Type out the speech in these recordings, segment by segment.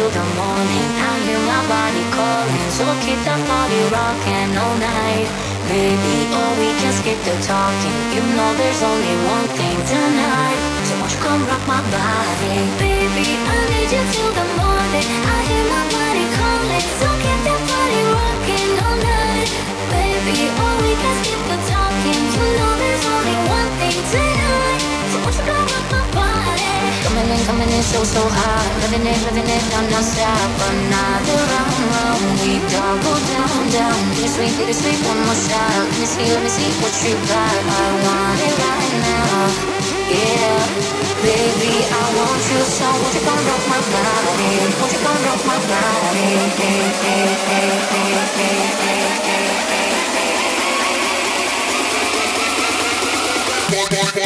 morning. I hear my body calling, so keep the party rocking all night. Baby, oh, we can skip the talking. You know there's only one thing tonight. So won't you come rock my body? Baby, I need you till the morning. I hear my body calling, so keep the party rocking all night. Baby, oh, we can skip the talking. You know there's only one thing tonight. So won't you come rock my body? Coming in, coming in so, so hot. Living it, living it, I'm not stop. Another round, round. We double down, down. Take it sweet, take it sweet, one more shot. Let me see, let me see what you got. I want it right now. Yeah, baby, I want you so. Won't you come rock my body? Won't you come rock my body? Hey, hey, hey, hey, hey, hey, hey, hey.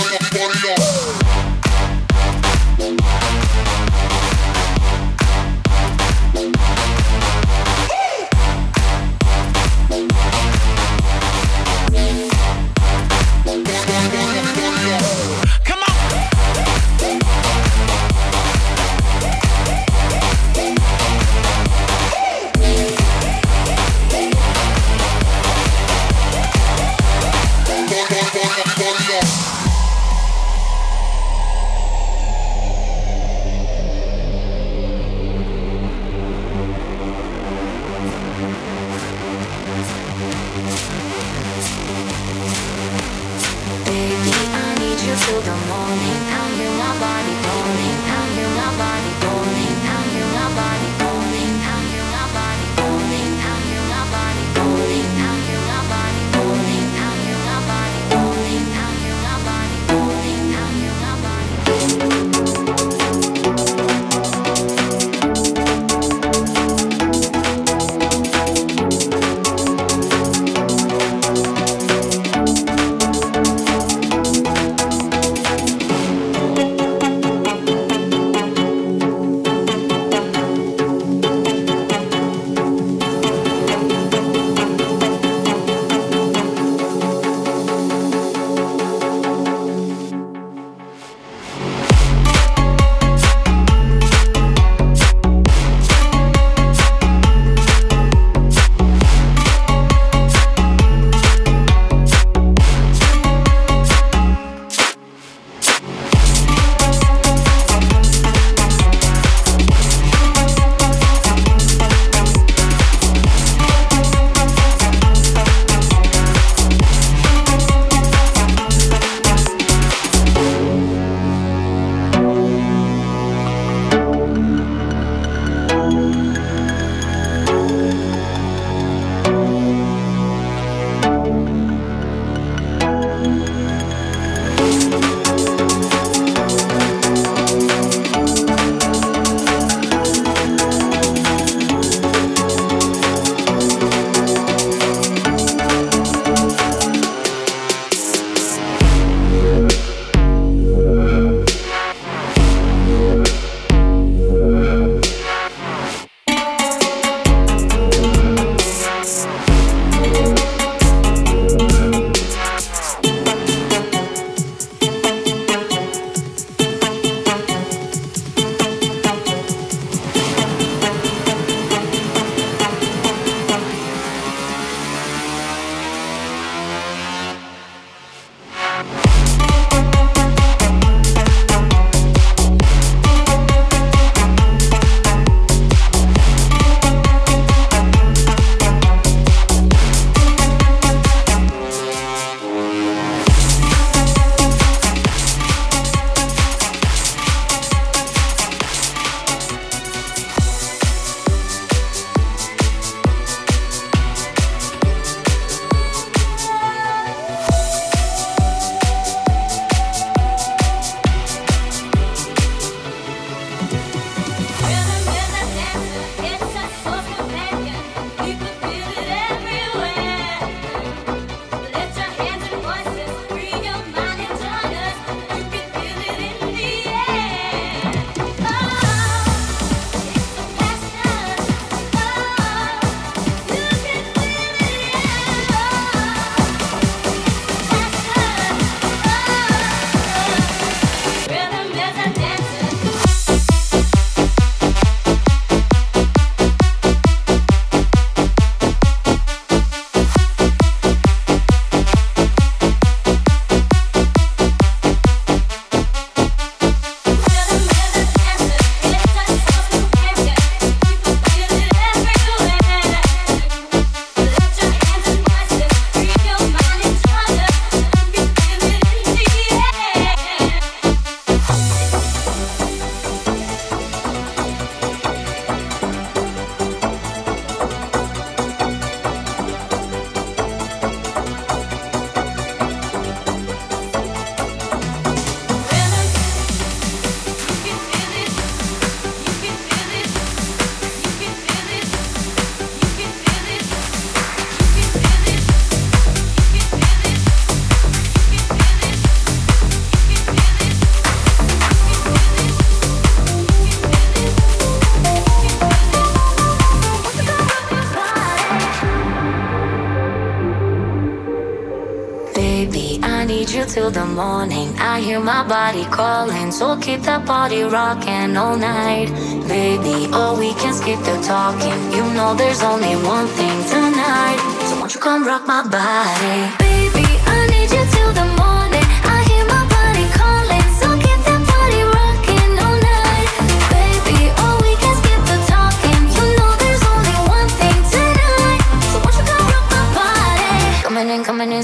Body calling, so keep that body rocking all night. Baby, oh, we can skip the talking. You know there's only one thing tonight. So won't you come rock my body?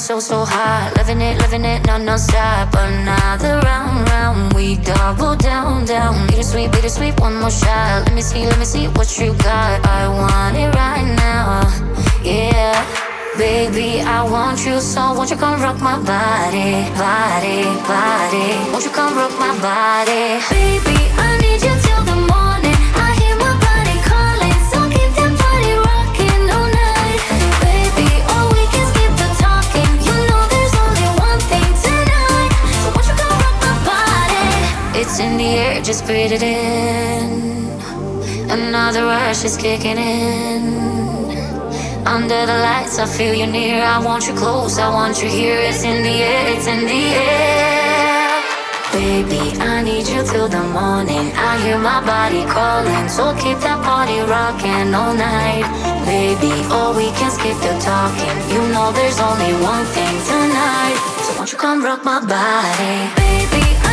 So, so hot. Living it, living it, no, no stop. Another round, round. We double down, down. Bittersweet, bittersweet, one more shot. Let me see, let me see what you got. I want it right now. Yeah. Baby, I want you so won't you come rock my body, body, body Won't you come rock my body Baby, I It's in the air, just breathe it in Another rush is kicking in under the lights, I feel you near. I want you close, I want you here. It's in the air, it's in the air. Baby, I need you till the morning. I hear my body calling, so keep that body rocking all night. Baby, oh, we can skip the talking. You know there's only one thing tonight. So won't you come rock my body? Baby, I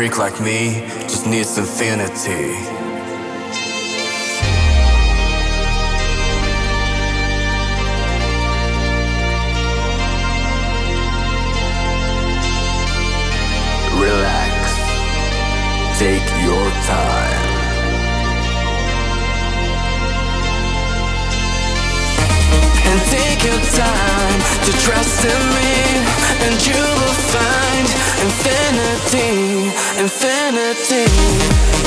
freak like me just needs infinity. Relax, take your time. And take your time to trust in me, and you will find infinity, infinity.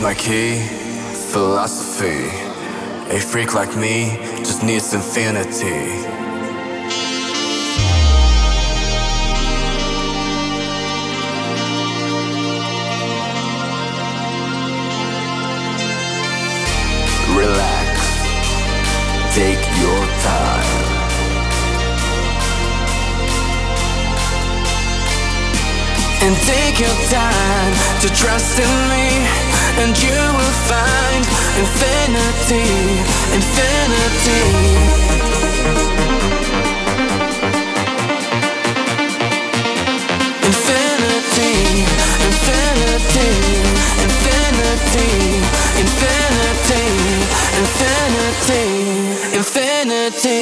My key, philosophy. A freak like me just needs infinity. Relax, take your time. And take your time to trust in me and you will find infinity, infinity. Infinity, infinity, infinity,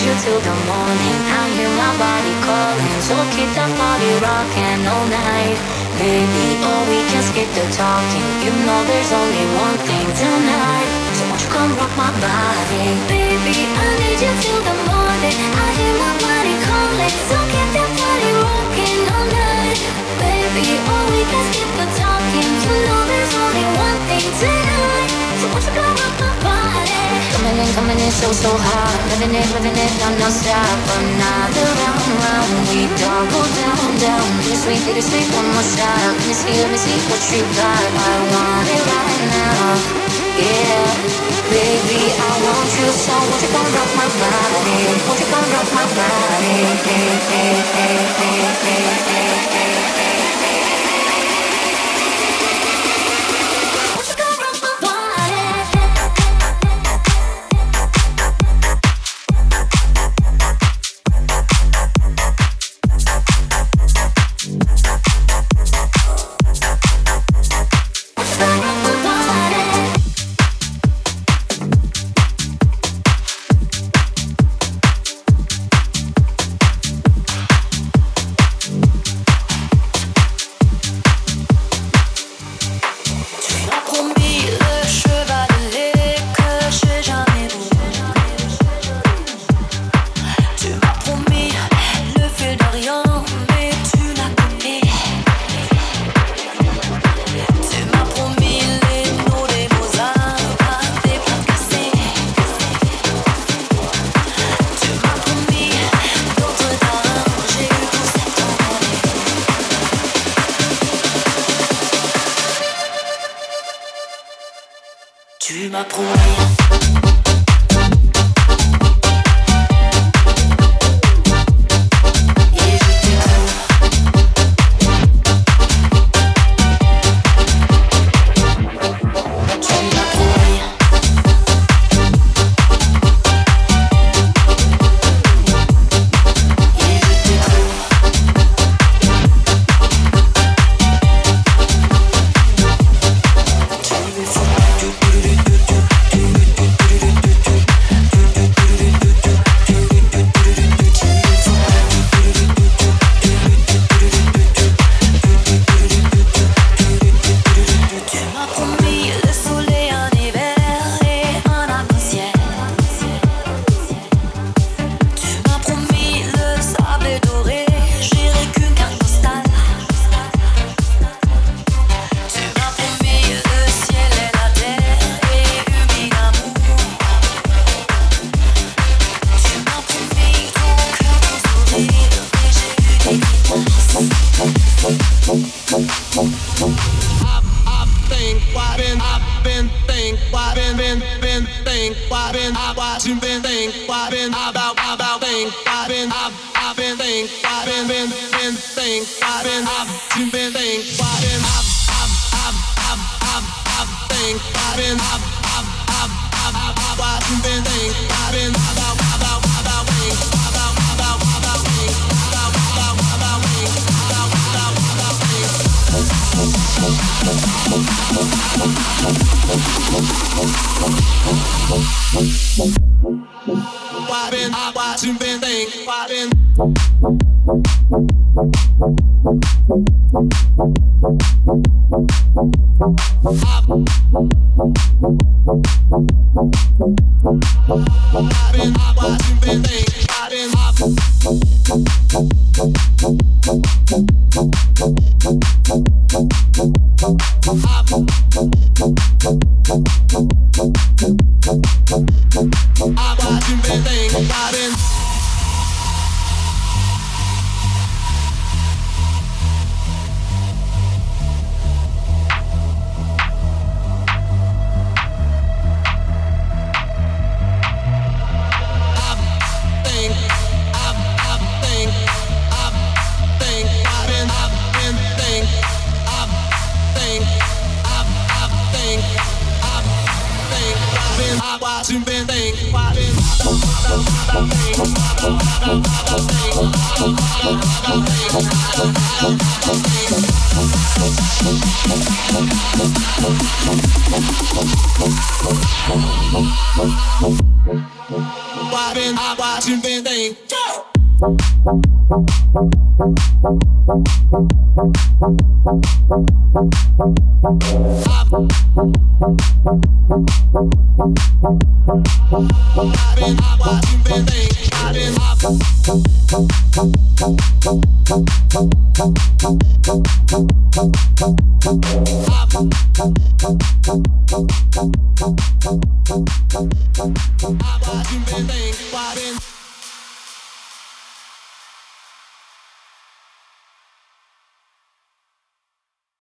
infinity, infinity. till the morning. I hear my body calling, so keep the body rocking all night. Baby, oh, we can skip the talking. You know there's only one thing tonight. So won't you come rock my body? Baby, I need you till the morning. I hear my body calling, so keep the body rocking all night. Baby, oh, we can skip the talking. You know there's only one thing tonight. So won't you come rock my body? Coming in, coming in so, so hot. Living it, living it, non-stop. Another round, round. We double down, down. This sweet, take a sweet, one more shot. Let me see, let me see what you got. I want it right now. Yeah, baby, I want you so. Won't you come rock my body? Won't you come rock my body? Hey, hey, hey, hey, hey, hey, hey, hey. Tu m'as promis. Been, I watch you been think, I been why been. I watch you been think, why been. I've been, I've been, I've been, I've been, I've been,